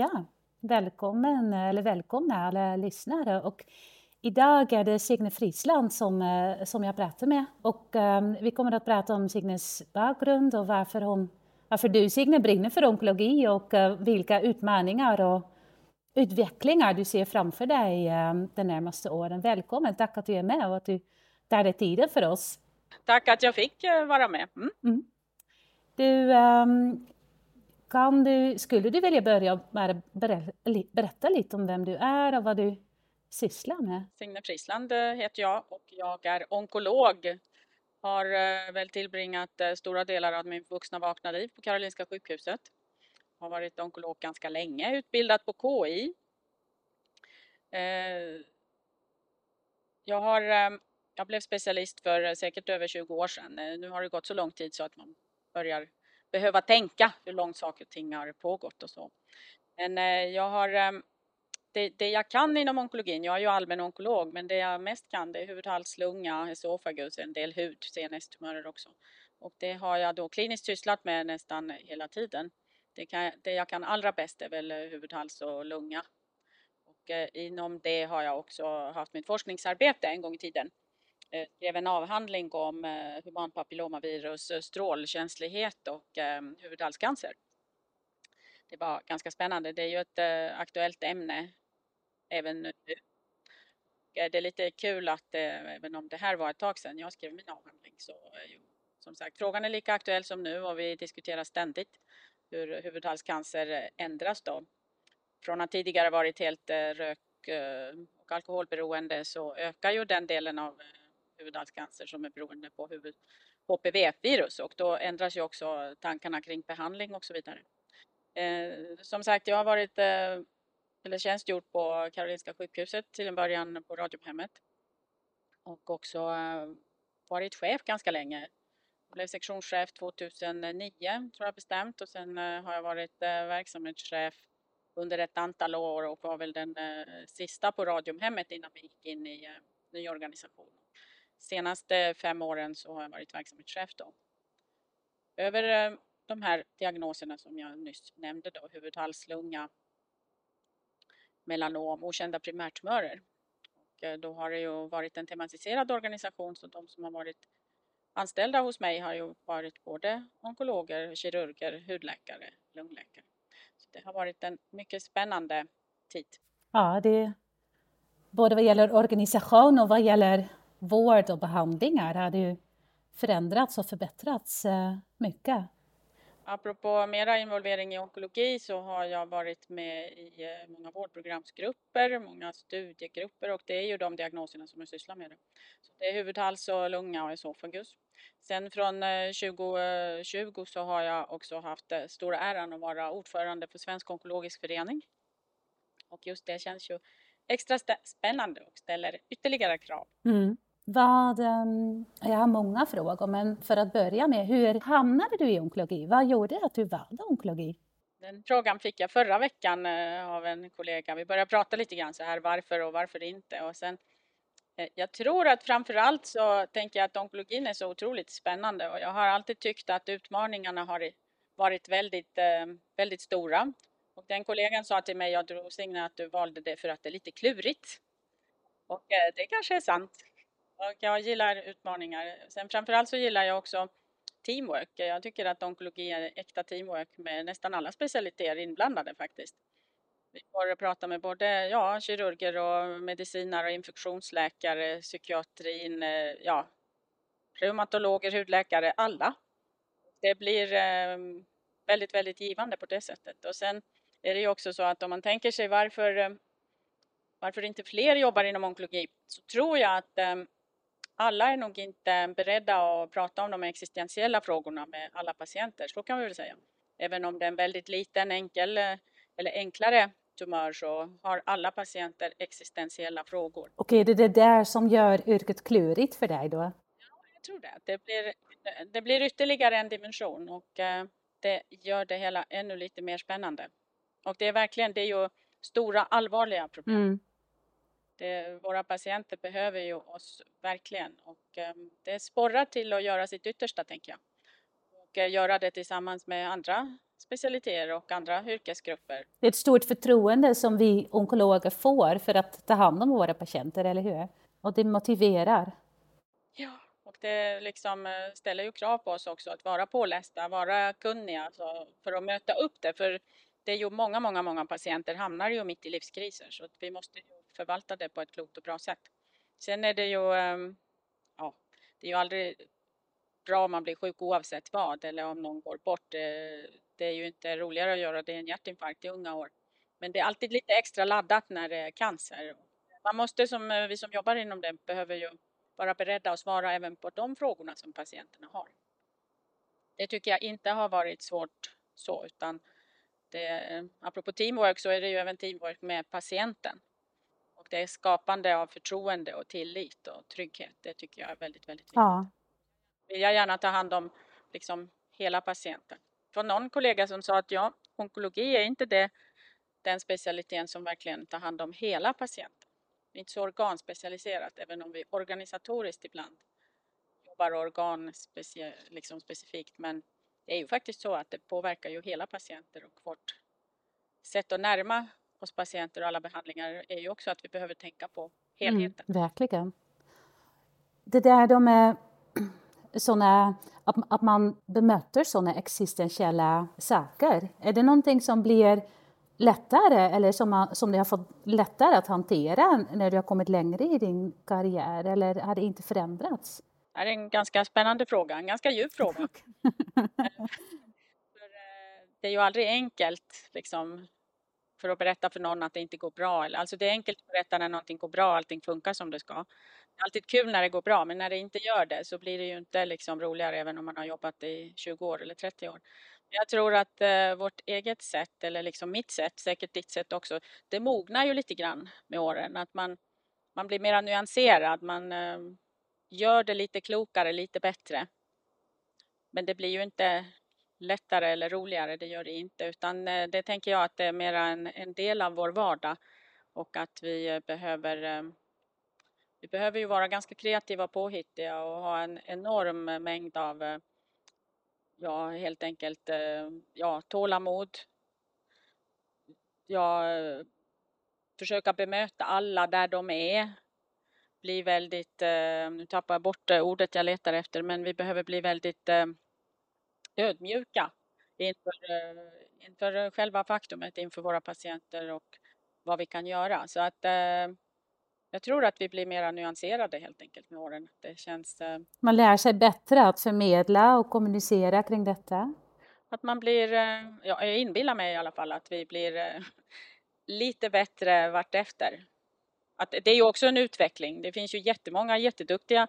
Ja, välkommen eller välkomna alla lyssnare. Och idag är det Signe Frisland som, eh, som jag pratar med och um, vi kommer att prata om Signes bakgrund och varför, hon, varför du Signe brinner för onkologi och uh, vilka utmaningar och utvecklingar du ser framför dig um, de närmaste åren. Välkommen, tack att du är med och att du tar dig tiden för oss. Tack att jag fick uh, vara med. Mm. Mm. Du, um, kan du, skulle du vilja börja med berätta lite om vem du är och vad du sysslar med? Signe Frisland eh, heter jag och jag är onkolog. Har eh, väl tillbringat eh, stora delar av min vuxna vakna liv på Karolinska sjukhuset. Har varit onkolog ganska länge, utbildad på KI. Jag, har, jag blev specialist för säkert över 20 år sedan. Nu har det gått så lång tid så att man börjar behöva tänka hur långt saker och ting har pågått och så. Men eh, jag har ehm, det, det, jag kan inom onkologin, jag är ju allmän onkolog, men det jag mest kan det är huvud, hals, lunga, esofagus, en del hud, CNS-tumörer också. Och det har jag då kliniskt sysslat med nästan hela tiden. Det, kan, det jag kan allra bäst är väl eh, huvud, hals och lunga. Och eh, inom det har jag också haft mitt forskningsarbete en gång i tiden. Eh, skrev en avhandling om eh, human papillomavirus, eh, strålkänslighet och ehm, huvudhalscancer. Det var ganska spännande. Det är ju ett aktuellt ämne även nu. Det är lite kul att även om det här var ett tag sedan jag skrev min avhandling så som sagt frågan är lika aktuell som nu och vi diskuterar ständigt hur huvudhalscancer ändras då. Från att tidigare varit helt rök och alkoholberoende så ökar ju den delen av huvudhalscancer som är beroende på huvud HPV-virus och då ändras ju också tankarna kring behandling och så vidare. Eh, som sagt, jag har varit eh, eller tjänstgjort på Karolinska sjukhuset till en början på Radiumhemmet. Och också eh, varit chef ganska länge. Jag blev sektionschef 2009 tror jag bestämt och sen eh, har jag varit eh, verksamhetschef under ett antal år och var väl den eh, sista på Radiumhemmet innan vi gick in i ny organisation. Senaste fem åren så har jag varit verksamhetschef då. Över eh, de här diagnoserna som jag nyss nämnde då, huvud, hals, lunga, melanom, okända primärtumörer. Och eh, då har det ju varit en tematiserad organisation så de som har varit anställda hos mig har ju varit både onkologer, kirurger, hudläkare, lungläkare. Så det har varit en mycket spännande tid. Ja, det både vad gäller organisation och vad gäller vård och behandlingar har det ju förändrats och förbättrats eh, mycket. Apropå mera involvering i onkologi så har jag varit med i eh, många vårdprogramsgrupper, många studiegrupper och det är ju de diagnoserna som jag sysslar med. Så det är huvud, hals och lunga och esofagus. Sen från 2020 eh, så har jag också haft stora äran att vara ordförande för Svensk onkologisk förening. Och just det känns ju extra spännande och ställer ytterligare krav. Mm. Vad, ehm, jag har många frågor, men för att börja med, hur hamnade du i onkologi? Vad gjorde att du valde onkologi? Den frågan fick jag förra veckan eh, av en kollega. Vi började prata lite grann så här varför och varför inte. Och sen, eh, jag tror att framför allt så tänker jag att onkologin är så otroligt spännande och jag har alltid tyckt att utmaningarna har varit väldigt, eh, väldigt stora. Och den kollegan sa till mig, jag tror Signe att du valde det för att det är lite klurigt. Och det kanske är sant. Och jag gillar utmaningar. Sen framförallt så gillar jag också teamwork. Jag tycker att onkologi är äkta teamwork med nästan alla specialiteter inblandade faktiskt. Vi får prata med både ja, kirurger och medicinare och infektionsläkare, psykiatrin, eh, ja, reumatologer, hudläkare, alla. Det blir eh, väldigt, väldigt givande på det sättet. Och sen är det ju också så att om man tänker sig varför, eh, varför inte fler jobbar inom onkologi så tror jag att ehm, alla är nog inte beredda att prata om de existentiella frågorna med alla patienter, så kan vi väl säga. Även om det är en väldigt liten, enkel eller enklare tumör så har alla patienter existentiella frågor. Det är det där som gör yrket klurigt för dig då? Ja, jag tror det. Det blir, det blir ytterligare en dimension och eh, det gör det hela ännu lite mer spännande. Och det är verkligen, det är ju stora allvarliga problem. Mm. Det, våra patienter behöver ju oss verkligen och eh, det sporrar till att göra sitt yttersta tänker jag. Och eh, göra det tillsammans med andra specialiteter och andra yrkesgrupper. Det är ett stort förtroende som vi onkologer får för att ta hand om våra patienter, eller hur? Och det motiverar. Ja, och det liksom eh, ställer ju krav på oss också att vara pålästa, vara kunniga alltså, för att möta upp det. För det är ju många, många, många patienter hamnar ju mitt i livskriser så att vi måste förvalta det på ett klokt och bra sätt. Sen är det ju, ehm, ja, det är ju aldrig bra om man blir sjuk oavsett vad eller om någon går bort. Eh, det är ju inte roligare att göra det än hjärtinfarkt i unga år. Men det är alltid lite extra laddat när det är cancer. Man måste som eh, vi som jobbar inom det behöver ju vara beredda att svara även på de frågorna som patienterna har. Det tycker jag inte har varit svårt så utan det, apropå teamwork så är det ju även teamwork med patienten. Och det är skapande av förtroende och tillit och trygghet. Det tycker jag är väldigt, väldigt viktigt. Ja. Vill jag gärna ta hand om liksom hela patienten. Från någon kollega som sa att ja, onkologi är inte det, den specialiteten som verkligen tar hand om hela patienten. Det är inte så organspecialiserat, även om vi organisatoriskt ibland jobbar organ liksom specifikt. Men det är ju faktiskt så att det påverkar ju hela patienter och vårt sätt att närma oss patienter och alla behandlingar är ju också att vi behöver tänka på helheten. Mm, verkligen. Det där de är såna, att, att man bemöter sådana existentiella saker, är det någonting som blir lättare eller som, man, som du har fått lättare att hantera när du har kommit längre i din karriär eller har det inte förändrats? Det är en ganska spännande fråga, en ganska djup fråga. Eh, det är ju aldrig enkelt liksom, för att berätta för någon att det inte går bra. Alltså det är enkelt att berätta när någonting går bra allting funkar som det ska. Det är alltid kul när det går bra, men när det inte gör det så blir det ju inte liksom roligare även om man har jobbat i 20 år eller 30 år. Jag tror att eh, vårt eget sätt, eller liksom mitt sätt, säkert ditt sätt också, det mognar ju lite grann med åren. Att man, man blir mer nyanserad, man eh, gör det lite klokare, lite bättre. Men det blir ju inte lättare eller roligare, det gör det inte. Utan eh, det tänker jag att det är mer en, en del av vår vardag och att vi eh, behöver eh, vi behöver ju vara ganska kreativa och påhittiga och ha en enorm mängd av ja, helt enkelt ja, tålamod. Ja, försöka bemöta alla där de är. Bli väldigt, nu tappar jag bort ordet jag letar efter, men vi behöver bli väldigt ödmjuka inför, eh, inför själva faktumet, inför våra patienter och vad vi kan göra. Så att eh, jag tror att vi blir mer nyanserade helt enkelt med åren. Det känns... Eh, man lär sig bättre att förmedla och kommunicera kring detta? Att man blir, ja, jag inbillar mig i alla fall att vi blir lite bättre vartefter. Att det är ju också en utveckling. Det finns ju jättemånga jätteduktiga,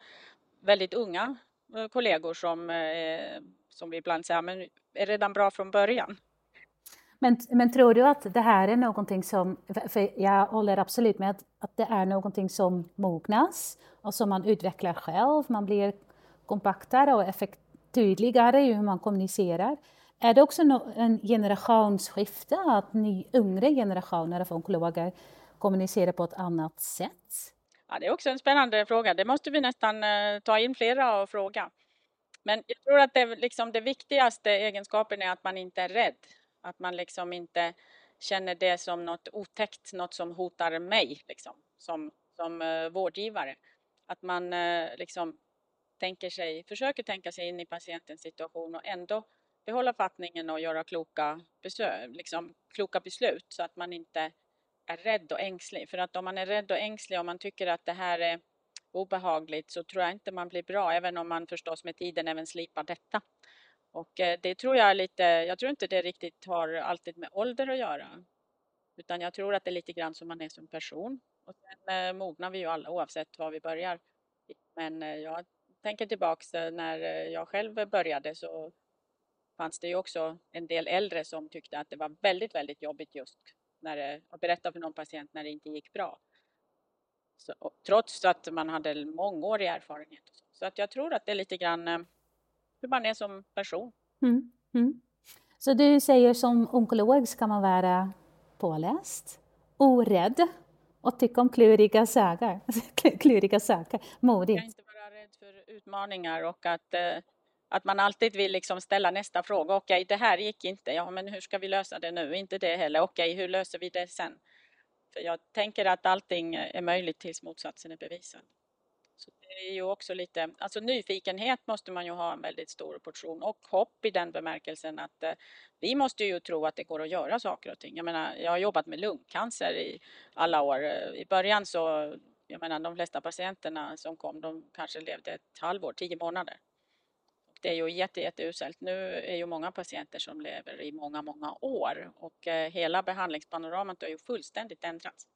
väldigt unga eh, kollegor som eh, som vi ibland säger, men är redan bra från början. Men, men tror du att det här är någonting som, för jag håller absolut med att, att det är någonting som mognas och som man utvecklar själv, man blir kompaktare och effekt, tydligare i hur man kommunicerar. Är det också en generationsskifte, att ny, yngre generationer av onkologer Kommunicera på ett annat sätt? Ja, det är också en spännande fråga. Det måste vi nästan eh, ta in flera och fråga. Men jag tror att det, liksom, det viktigaste egenskapen är att man inte är rädd. Att man liksom inte känner det som något otäckt, något som hotar mig liksom, som, som uh, vårdgivare. Att man uh, liksom tänker sig, försöker tänka sig in i patientens situation och ändå behålla fattningen och göra kloka, besök, liksom, kloka beslut så att man inte är rädd och ängslig. För att om man är rädd och ängslig och man tycker att det här är obehagligt så tror jag inte man blir bra, även om man förstås med tiden även slipar detta. Och eh, det tror jag lite, jag tror inte det riktigt har alltid med ålder att göra. Utan jag tror att det är lite grann som man är som person. Och sen eh, mognar vi ju alla oavsett var vi börjar. Men eh, jag tänker tillbaks när jag själv började så fanns det ju också en del äldre som tyckte att det var väldigt, väldigt jobbigt just när det, att berätta för någon patient när det inte gick bra. Så, trots att man hade mångårig erfarenhet. Så. så. att jag tror att det är lite grann eh, hur man är som person. Mm. Mm. Så du säger som onkolog ska man vara påläst, orädd och tycka om kluriga saker. kluriga saker, modig. Man ska inte vara rädd för utmaningar och att eh, att man alltid vill liksom ställa nästa fråga. Okej, det här gick inte. Ja, men hur ska vi lösa det nu? Inte det heller. Okej, hur löser vi det sen? För jag tänker att allting är möjligt tills motsatsen är bevisad. Så det är ju också lite, alltså nyfikenhet måste man ju ha en väldigt stor portion och hopp i den bemärkelsen att eh, vi måste ju tro att det går att göra saker och ting. Jag menar, jag har jobbat med lungcancer i alla år. I början så, jag menar de flesta patienterna som kom, de kanske levde ett halvår, tio månader. Det är ju jätte, jätteuselt. Nu är ju många patienter som lever i många, många år och eh, hela behandlingspanoramat har ju fullständigt ändrats.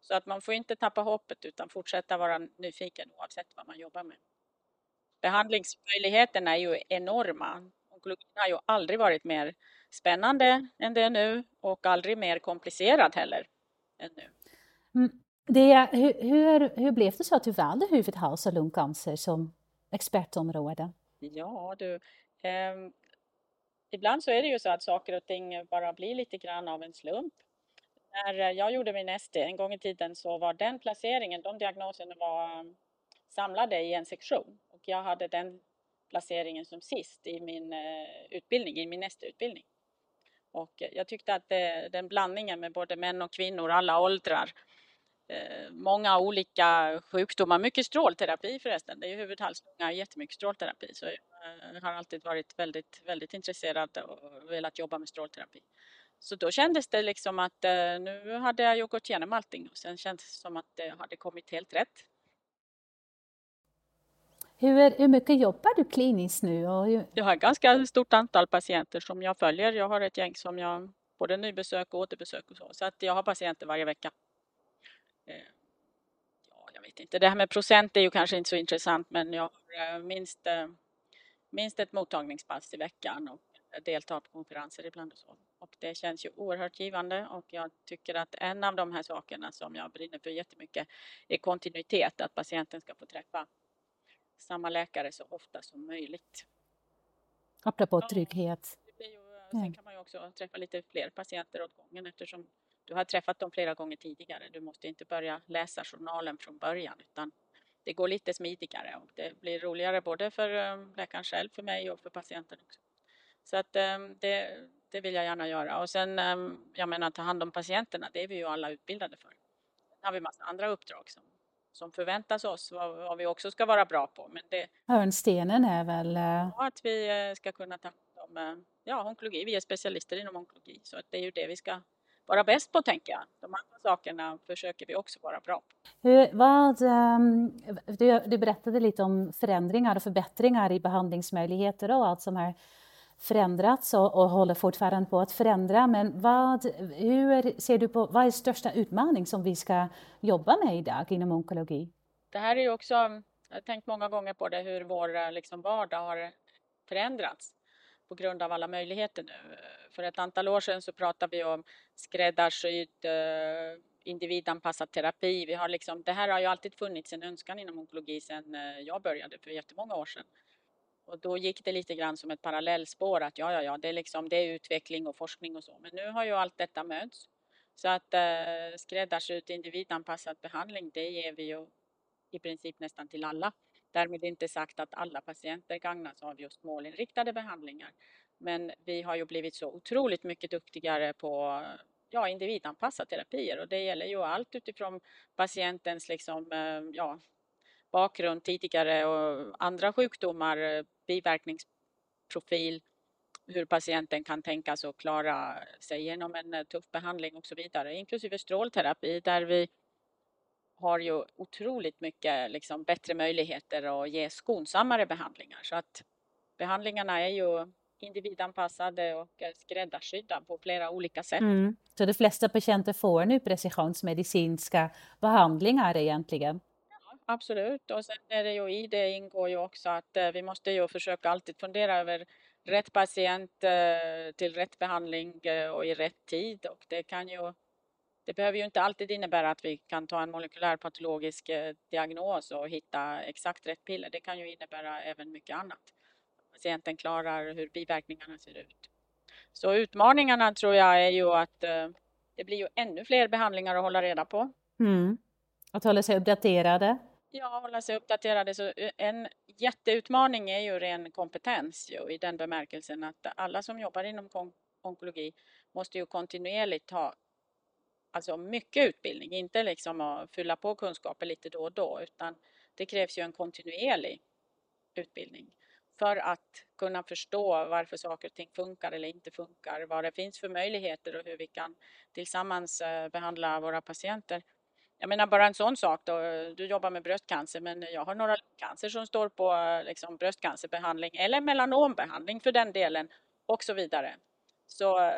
Så att man får inte tappa hoppet utan fortsätta vara nyfiken oavsett vad man jobbar med. Behandlingsmöjligheterna är ju enorma. Onkologin har ju aldrig varit mer spännande än det är nu och aldrig mer komplicerad heller än nu. Mm, det, hur, hur, hur blev det så att du valde huvudhals och lungcancer som expertområde? Ja du, eh, ibland så är det ju så att saker och ting bara blir lite grann av en slump när eh, jag gjorde min ST en gång i tiden så var den placeringen, de diagnoserna var samlade i en sektion och jag hade den placeringen som sist i min eh, utbildning, i min ST-utbildning. Och jag tyckte att det, den blandningen med både män och kvinnor, alla åldrar, många olika sjukdomar, mycket strålterapi förresten, det är ju huvudhalslunga, jättemycket strålterapi. Så jag uh, har alltid varit väldigt, väldigt intresserad och velat jobba med strålterapi. Så då kändes det liksom att eh, nu hade jag ju gått igenom allting och sen kändes det som att det hade kommit helt rätt. Hur, hur mycket jobbar du kliniskt nu? Hur... Jag har ett ganska stort antal patienter som jag följer. Jag har ett gäng som jag både nybesök och återbesök och så. Så att jag har patienter varje vecka. Eh, ja, jag vet inte, det här med procent är ju kanske inte så intressant men jag har eh, minst, minst ett mottagningspass i veckan och deltar på konferenser ibland och så. Och det känns ju oerhört givande och jag tycker att en av de här sakerna som jag brinner för jättemycket är kontinuitet, att patienten ska få träffa samma läkare så ofta som möjligt. Apropå trygghet. Ju, sen kan man ju också träffa lite fler patienter åt gången eftersom du har träffat dem flera gånger tidigare. Du måste inte börja läsa journalen från början utan det går lite smidigare och det blir roligare både för eh, läkaren själv, för mig och för patienten också. Så att ehm, det, det vill jag gärna göra. Och sen, ehm, jag menar ta hand om patienterna, det är vi ju alla utbildade för. Sen har vi massa andra uppdrag som, som förväntas oss, vad, vad vi också ska vara bra på. Men det, Hörnstenen är väl? Eh, ja, att vi eh, ska kunna ta hand om eh, ja, onkologi. Vi är specialister inom onkologi, så att det är ju det vi ska vara bäst på, tänker jag. De andra sakerna försöker vi också vara bra på. Hur, vad, um, du, du berättade lite om förändringar och förbättringar i behandlingsmöjligheter och allt som är förändrats och, och håller fortfarande på att förändra. Men vad, hur ser du på, vad är största utmaning som vi ska jobba med idag inom onkologi? Det här är ju också, jag har tänkt många gånger på det, hur vår liksom, vardag har förändrats på grund av alla möjligheter nu. För ett antal år sedan så pratade vi om skräddarsydd eh, individanpassad terapi. Vi har liksom, det här har ju alltid funnits en önskan inom onkologi sedan eh, jag började för jättemånga år sedan. Och då gick det lite grann som ett parallellspår att ja, ja, ja, det är, liksom, det är utveckling och forskning och så. Men nu har ju allt detta möts. Så att eh, skräddarsydd individanpassad behandling, det ger vi ju i princip nästan till alla. Därmed inte sagt att alla patienter gagnas av just målinriktade behandlingar. Men vi har ju blivit så otroligt mycket duktigare på ja, individanpassade terapier och det gäller ju allt utifrån patientens liksom, eh, ja, bakgrund tidigare och andra sjukdomar, biverkningsprofil, hur patienten kan tänkas och klara sig genom en tuff behandling och så vidare, inklusive strålterapi där vi har ju otroligt mycket liksom, bättre möjligheter att ge skonsammare behandlingar. Så att behandlingarna är ju individanpassade och skräddarsydda på flera olika sätt. Mm. Så de flesta patienter får nu precisionsmedicinska behandlingar egentligen? Absolut, och sen är det ju i det ingår ju också att eh, vi måste ju försöka alltid fundera över rätt patient eh, till rätt behandling eh, och i rätt tid och det kan ju det behöver ju inte alltid innebära att vi kan ta en molekylärpatologisk diagnos och hitta exakt rätt piller. Det kan ju innebära även mycket annat. Patienten klarar hur biverkningarna ser ut. Så utmaningarna tror jag är ju att det blir ju ännu fler behandlingar att hålla reda på. Mm. Att hålla sig uppdaterade. Ja, hålla sig uppdaterade. Så en jätteutmaning är ju ren kompetens ju, i den bemärkelsen att alla som jobbar inom onkologi måste ju kontinuerligt ha alltså mycket utbildning, inte liksom att fylla på kunskaper lite då och då utan det krävs ju en kontinuerlig utbildning för att kunna förstå varför saker och ting funkar eller inte funkar, vad det finns för möjligheter och hur vi kan tillsammans eh, behandla våra patienter. Jag menar bara en sån sak då, du jobbar med bröstcancer men jag har några cancer som står på eh, liksom, bröstcancerbehandling eller melanombehandling för den delen och så vidare. Så eh,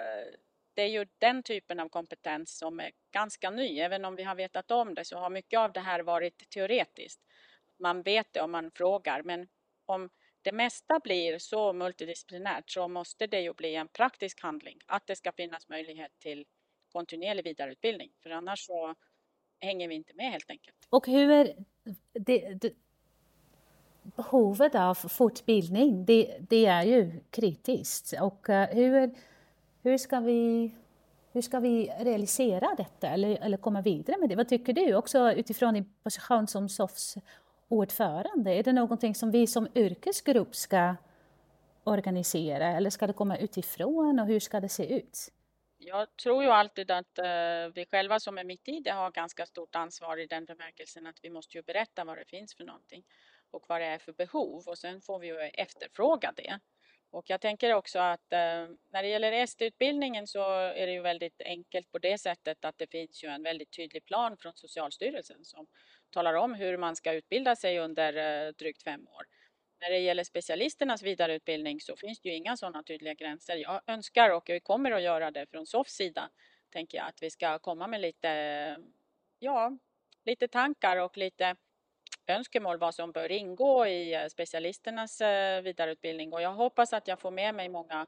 det är ju den typen av kompetens som är ganska ny. Även om vi har vetat om det så har mycket av det här varit teoretiskt. Man vet det om man frågar men om det mesta blir så multidisciplinärt så måste det ju bli en praktisk handling. Att det ska finnas möjlighet till kontinuerlig vidareutbildning för annars så hänger vi inte med helt enkelt. Och hur är det, det, behovet av fortbildning, det, det är ju kritiskt och eh, hur hur ska vi, hur ska vi realisera detta eller, eller komma vidare med det? Vad tycker du också utifrån din position som SOFs ordförande? Är det någonting som vi som yrkesgrupp ska organisera eller ska det komma utifrån och hur ska det se ut? Jag tror ju alltid att uh, vi själva som är mitt i det har ganska stort ansvar i den bemärkelsen att vi måste ju berätta vad det finns för någonting och vad det är för behov och sen får vi ju efterfråga det. Och jag tänker också att eh, när det gäller ST-utbildningen så är det ju väldigt enkelt på det sättet att det finns ju en väldigt tydlig plan från Socialstyrelsen som talar om hur man ska utbilda sig under eh, drygt fem år. När det gäller specialisternas vidareutbildning så finns det ju inga sådana tydliga gränser. Jag önskar och vi kommer att göra det från SOFs sida, tänker jag, att vi ska komma med lite, ja, lite tankar och lite önskemål vad som bör ingå i eh, specialisternas eh, vidareutbildning och jag hoppas att jag får med mig många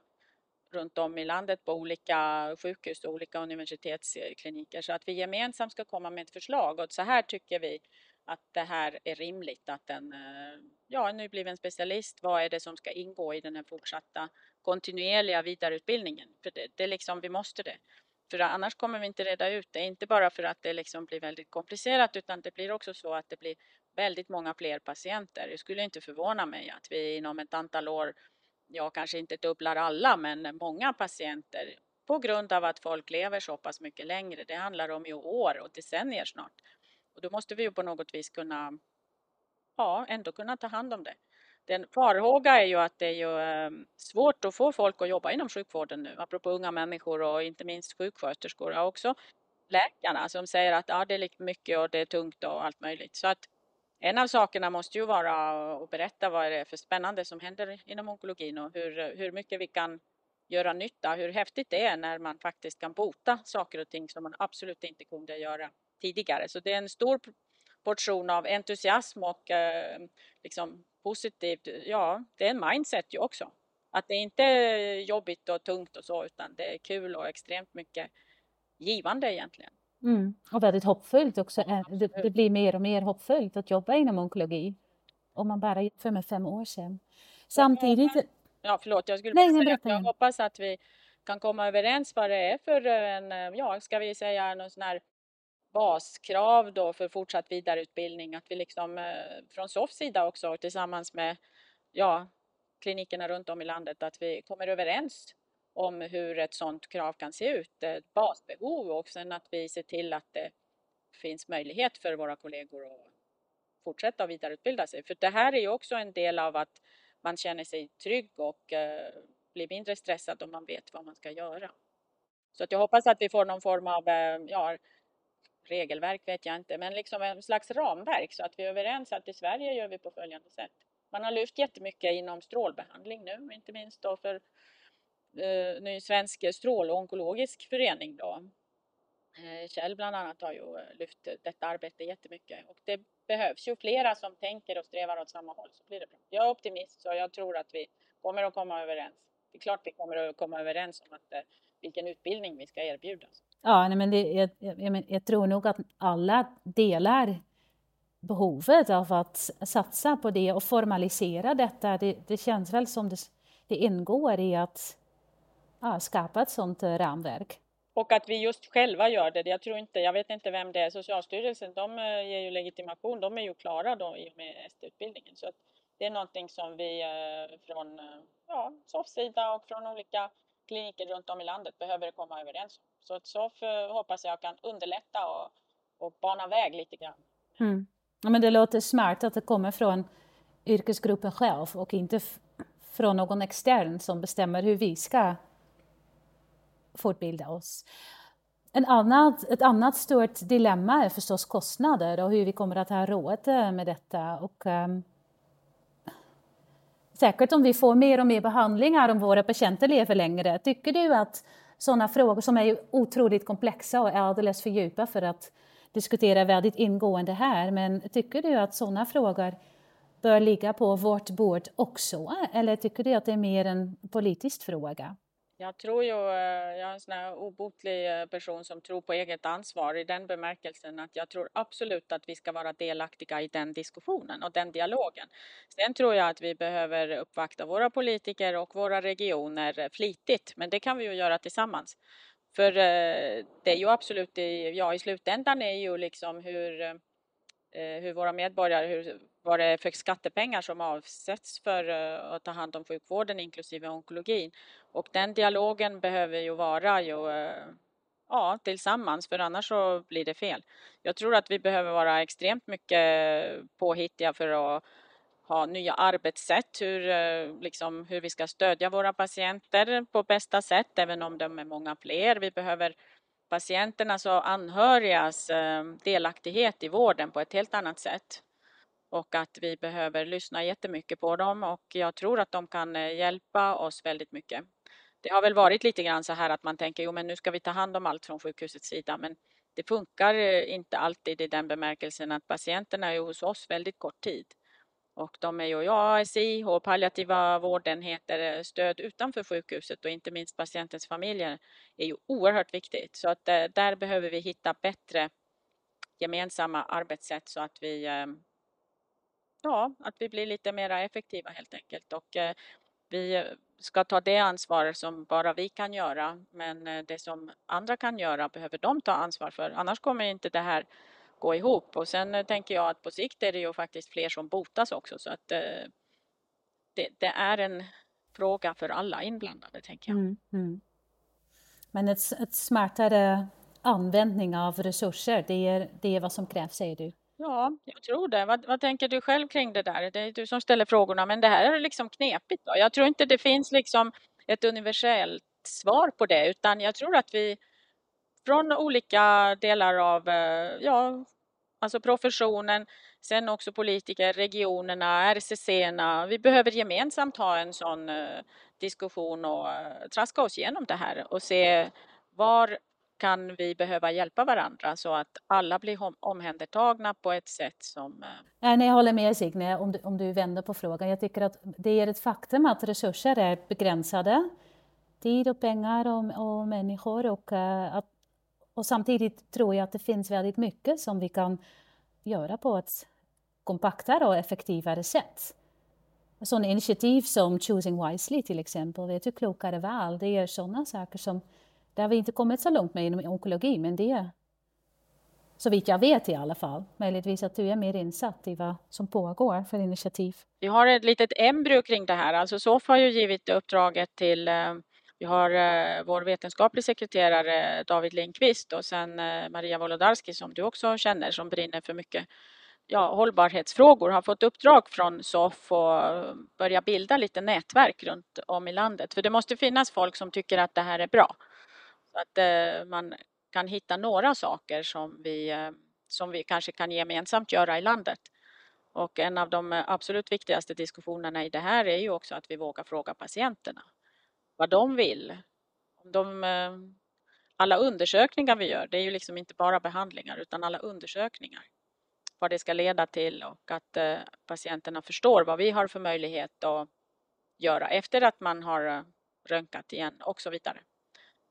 runt om i landet på olika sjukhus och olika universitetskliniker så att vi gemensamt ska komma med ett förslag och så här tycker vi att det här är rimligt att en, eh, ja, en nybliven specialist, vad är det som ska ingå i den här fortsatta kontinuerliga vidareutbildningen? För det, det är liksom, vi måste det. För annars kommer vi inte reda ut det, inte bara för att det liksom blir väldigt komplicerat utan det blir också så att det blir väldigt många fler patienter. Det skulle inte förvåna mig att vi inom ett antal år, ja kanske inte dubblar alla, men många patienter på grund av att folk lever så pass mycket längre. Det handlar om ju år och decennier snart. Och då måste vi ju på något vis kunna, ja, ändå kunna ta hand om det. Den farhåga är ju att det är ju ehm, svårt att få folk att jobba inom sjukvården nu, apropå unga människor och inte minst sjuksköterskor och också läkarna som säger att ja, det är mycket och det är tungt och allt möjligt. Så att en av sakerna måste ju vara att berätta vad det är för spännande som händer inom onkologin och hur, hur mycket vi kan göra nytta, hur häftigt det är när man faktiskt kan bota saker och ting som man absolut inte kunde göra tidigare. Så det är en stor portion av entusiasm och eh, liksom positivt, ja, det är en mindset ju också. Att det inte är jobbigt och tungt och så, utan det är kul och extremt mycket givande egentligen. Mm. Och väldigt hoppfullt också. Det, det, blir mer och mer hoppfullt att jobba inom onkologi. Om man bara jämför med fem år sedan. Samtidigt... Ja, förlåt, jag skulle Nej, säga att jag hoppas att vi kan komma överens vad det är för en, ja, ska vi säga någon sån här baskrav då för fortsatt vidareutbildning. Att vi liksom eh, från SOFs sida också tillsammans med ja, klinikerna runt om i landet att vi kommer överens om hur ett sådant krav kan se ut, ett basbehov och sen att vi ser till att det finns möjlighet för våra kollegor att fortsätta vidareutbilda sig. För det här är ju också en del av att man känner sig trygg och eh, blir mindre stressad om man vet vad man ska göra. Så att jag hoppas att vi får någon form av eh, ja, regelverk vet jag inte, men liksom en slags ramverk så att vi är överens att i Sverige gör vi på följande sätt. Man har lyft jättemycket inom strålbehandling nu, inte minst då för eh, ny svensk strålonkologisk förening då. Eh, Kjell bland annat har ju eh, lyft eh, detta arbete jättemycket och det behövs ju flera som tänker och strävar åt samma håll så blir det bra. Jag är optimist så jag tror att vi kommer att komma överens. Det är klart vi kommer att komma överens om att, eh, vilken utbildning vi ska erbjuda. Ja, nej, men det, jag, jag, jag tror nog att alla delar behovet av att satsa på det och formalisera detta. Det, det känns väl som det, det ingår i att ja, skapa ett sådant eh, ramverk. Och att vi just själva gör det. Jag tror inte, jag vet inte vem det är, Socialstyrelsen, de eh, ger ju legitimation, de är ju klara då i och med ST-utbildningen. Så det är någonting som vi från ja, SOFs sida och från olika kliniker runt om i landet behöver komma överens om. Så att SOF hoppas jag kan underlätta och, och bana väg lite grann. Mm. Ja, men det låter smart att det kommer från yrkesgruppen själv och inte från någon extern som bestämmer hur vi ska fortbilda oss. En annat, ett annat stort dilemma är förstås kostnader och hur vi kommer att ha råd eh, med detta. Och, um, säkert om vi får mer och mer behandlingar om våra patienter lever längre. Tycker du att sådana frågor som är otroligt komplexa och alldeles för djupa för att diskutera väldigt ingående här, men tycker du att sådana frågor bör ligga på vårt bord också? Eller tycker du att det är mer en politisk fråga? Jag tror ju, eh, jag är en sån här obotlig eh, person som tror på eget ansvar i den bemärkelsen att jag tror absolut att vi ska vara delaktiga i den diskussionen och den dialogen. Sen tror jag att vi behöver uppvakta våra politiker och våra regioner flitigt, men det kan vi ju göra tillsammans. För eh, det är ju absolut, ja i slutändan är ju liksom hur hur våra medborgare, hur, vad det är för skattepengar som avsätts för eh, att ta hand om sjukvården inklusive onkologin. Och den dialogen behöver ju vara ju, eh, ja, tillsammans för annars så blir det fel. Jag tror att vi behöver vara extremt mycket påhittiga för att ha nya arbetssätt, hur, eh, liksom, hur vi ska stödja våra patienter på bästa sätt, även om de är många fler. Vi behöver patienternas och anhörigas delaktighet i vården på ett helt annat sätt och att vi behöver lyssna jättemycket på dem och jag tror att de kan eh, hjälpa oss väldigt mycket det har väl varit lite grann så här att man tänker jo men nu ska vi ta hand om allt från sjukhusets sida men det funkar eh, inte alltid i den bemärkelsen att patienterna är hos oss väldigt kort tid. Och de är ju ASI och palliativa vårdenheter, eh, stöd utanför sjukhuset och inte minst patientens familjer är ju oerhört viktigt. Så att där behöver vi hitta bättre gemensamma arbetssätt så att vi ja, att vi blir lite mer effektiva helt enkelt. Och eh, vi ska ta det ansvar som bara vi kan göra. Men eh, det som andra kan göra behöver de ta ansvar för. Annars kommer inte det här gå ihop. Och sen eh, tänker jag att på sikt är det ju faktiskt fler som botas också. Så att eh, det, det är en fråga för alla inblandade, tänker jag. Mm, mm. Men ett, ett smartare användning av resurser, det är, det är vad som krävs, säger du? Ja, jag tror det. Vad, vad, tänker du själv kring det där? Det är du som ställer frågorna, men det här är liksom knepigt. Då. Jag tror inte det finns liksom ett universellt svar på det, utan jag tror att vi från olika delar av eh, ja, alltså professionen, sen också politiker, regionerna, RCC-erna. Vi behöver gemensamt ha en sån eh, diskussion och eh, traska oss igenom det här och se var kan vi behöva hjälpa varandra så att alla blir omhändertagna på ett sätt som... Eh, nej, nej, jag håller med Signe om du, om du vänder på frågan. Jag tycker att det är ett faktum att resurser är begränsade. Tid och pengar och, och människor och, eh, att, och samtidigt tror jag att det finns väldigt mycket som vi kan göra på ett kompaktare och effektivare sätt. Sådana initiativ som Choosing Wisely till exempel, vet du klokare val, det är sådana saker som det har vi inte kommit så långt med inom onkologi, men det är så vitt jag vet i alla fall. Möjligtvis att du är mer insatt i vad som pågår för initiativ. Vi har ett litet embryo kring det här. Alltså SOF har ju givit uppdraget till eh, vi har eh, vår vetenskaplig sekreterare David Lindqvist och sen eh, Maria Wolodarski som du också känner som brinner för mycket ja, hållbarhetsfrågor har fått uppdrag från SOF att börja bilda lite nätverk runt om i landet. För det måste finnas folk som tycker att det här är bra. Så att eh, man kan hitta några saker som vi, eh, som vi kanske kan gemensamt göra i landet. Och en av de eh, absolut viktigaste diskussionerna i det här är ju också att vi vågar fråga patienterna vad de vill. De, eh, alla undersökningar vi gör, det är ju liksom inte bara behandlingar utan alla undersökningar. Vad det ska leda till och att eh, patienterna förstår vad vi har för möjlighet att göra efter att man har röntgat igen och så vidare.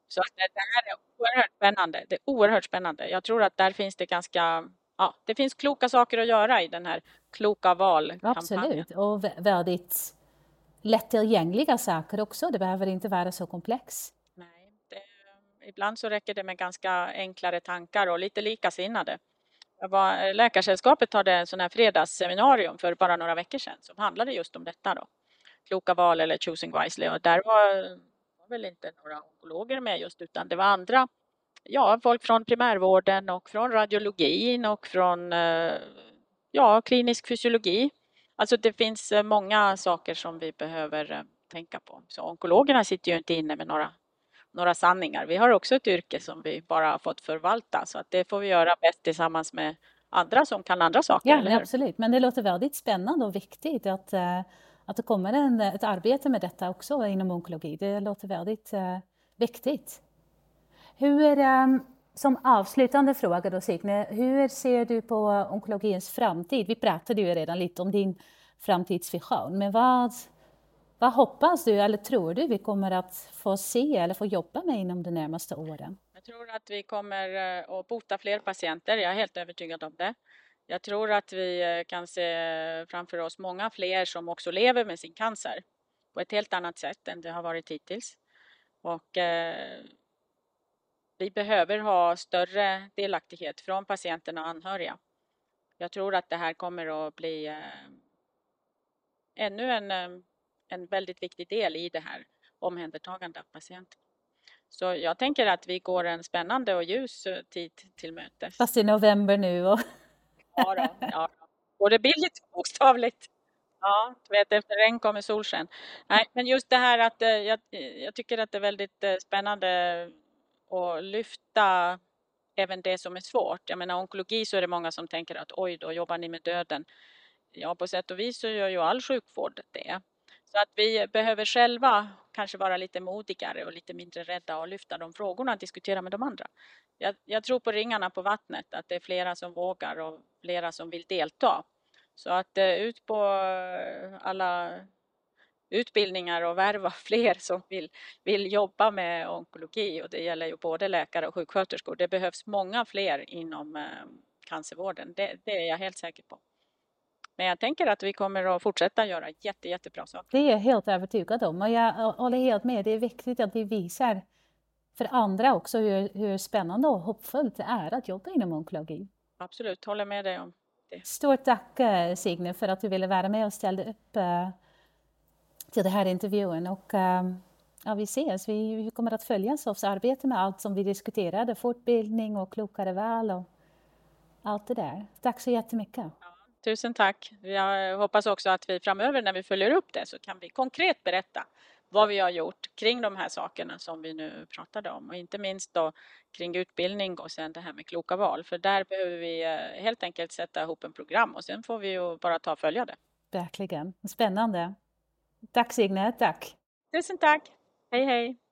Så det här är oerhört spännande. Det är oerhört spännande. Jag tror att där finns det ganska Ja, det finns kloka saker att göra i den här kloka val-kampanjen. Absolut, och väldigt lättillgängliga saker också. Det behöver inte vara så komplext. Nej, det, ibland så räcker det med ganska enklare tankar och lite likasinnade. var, Läkarsällskapet hade en sån här fredagsseminarium för bara några veckor sedan som handlade just om detta då. Kloka val eller choosing wisely och där var väl inte några onkologer med just utan det var andra, ja folk från primärvården och från radiologin och från eh, ja, klinisk fysiologi. Alltså det finns eh, många saker som vi behöver eh, tänka på. Så onkologerna sitter ju inte inne med några, några sanningar. Vi har också ett yrke som vi bara har fått förvalta så att det får vi göra bäst tillsammans med andra som kan andra saker. Ja, absolut. Men det låter väldigt spännande och viktigt att, att det kommer en, eh, ett arbete med detta också inom onkologi. Det låter väldigt eh, viktigt. Hur, eh, som avslutande fråga då Signe, hur ser du på onkologins framtid? Vi pratade ju redan lite om din framtidsvision, men vad, vad hoppas du eller tror du vi kommer att få se eller få jobba med inom de närmaste åren? Jag tror att vi kommer eh, att bota fler patienter, jag är helt övertygad om det. Jag tror att vi eh, kan se framför oss många fler som också lever med sin cancer på ett helt annat sätt än det har varit hittills. Och eh, vi behöver ha större delaktighet från patienterna och anhöriga. Jag tror att det här kommer att bli eh, ännu en, eh, en väldigt viktig del i det här omhändertagandet av patienten. Så jag tänker att vi går en spännande och ljus eh, tid till mötes. Fast i november nu och ja, då, ja då. Både bildligt och bokstavligt. Ja, du vet efter regn kommer solsken. Nej, men just det här att eh, jag, eh, jag tycker att det är väldigt eh, spännande att lyfta även det som är svårt. Jag menar onkologi så är det många som tänker att oj då jobbar ni med döden. Ja, på sätt och vis så gör ju all sjukvård det. Så att vi behöver själva kanske vara lite modigare och lite mindre rädda och lyfta de frågorna och diskutera med de andra. Jag, jag, tror på ringarna på vattnet, att det är flera som vågar och flera som vill delta. Så att eh, ut på eh, alla utbildningar och värva fler som vill, vill jobba med onkologi och det gäller ju både läkare och sjuksköterskor. Det behövs många fler inom eh, cancervården, det, det är jag helt säker på. Men jag tänker att vi kommer att fortsätta göra jätte, jättebra saker. Det är jag helt övertygad om och jag håller helt med. Det är viktigt att vi visar för andra också hur, hur spännande och hoppfullt det är att jobba inom onkologi. Absolut, håller med dig om det. Stort tack eh, Signe för att du ville vara med och ställde upp eh, till den här intervjun. Och, ehm, ja, vi ses. Vi, vi kommer att följa SOFs arbete med allt som vi diskuterade, fortbildning och klokare val och allt det där. Tack så jättemycket. Ja, tusen tack. Jag hoppas också att vi framöver när vi följer upp det så kan vi konkret berätta vad vi har gjort kring de här sakerna som vi nu pratade om och inte minst då kring utbildning och sen det här med kloka val för där behöver vi eh, helt enkelt sätta ihop en program och sen får vi ju bara ta och följa det. Verkligen, spännande. Tack Signe, tack. Tusen tack. Hej hej.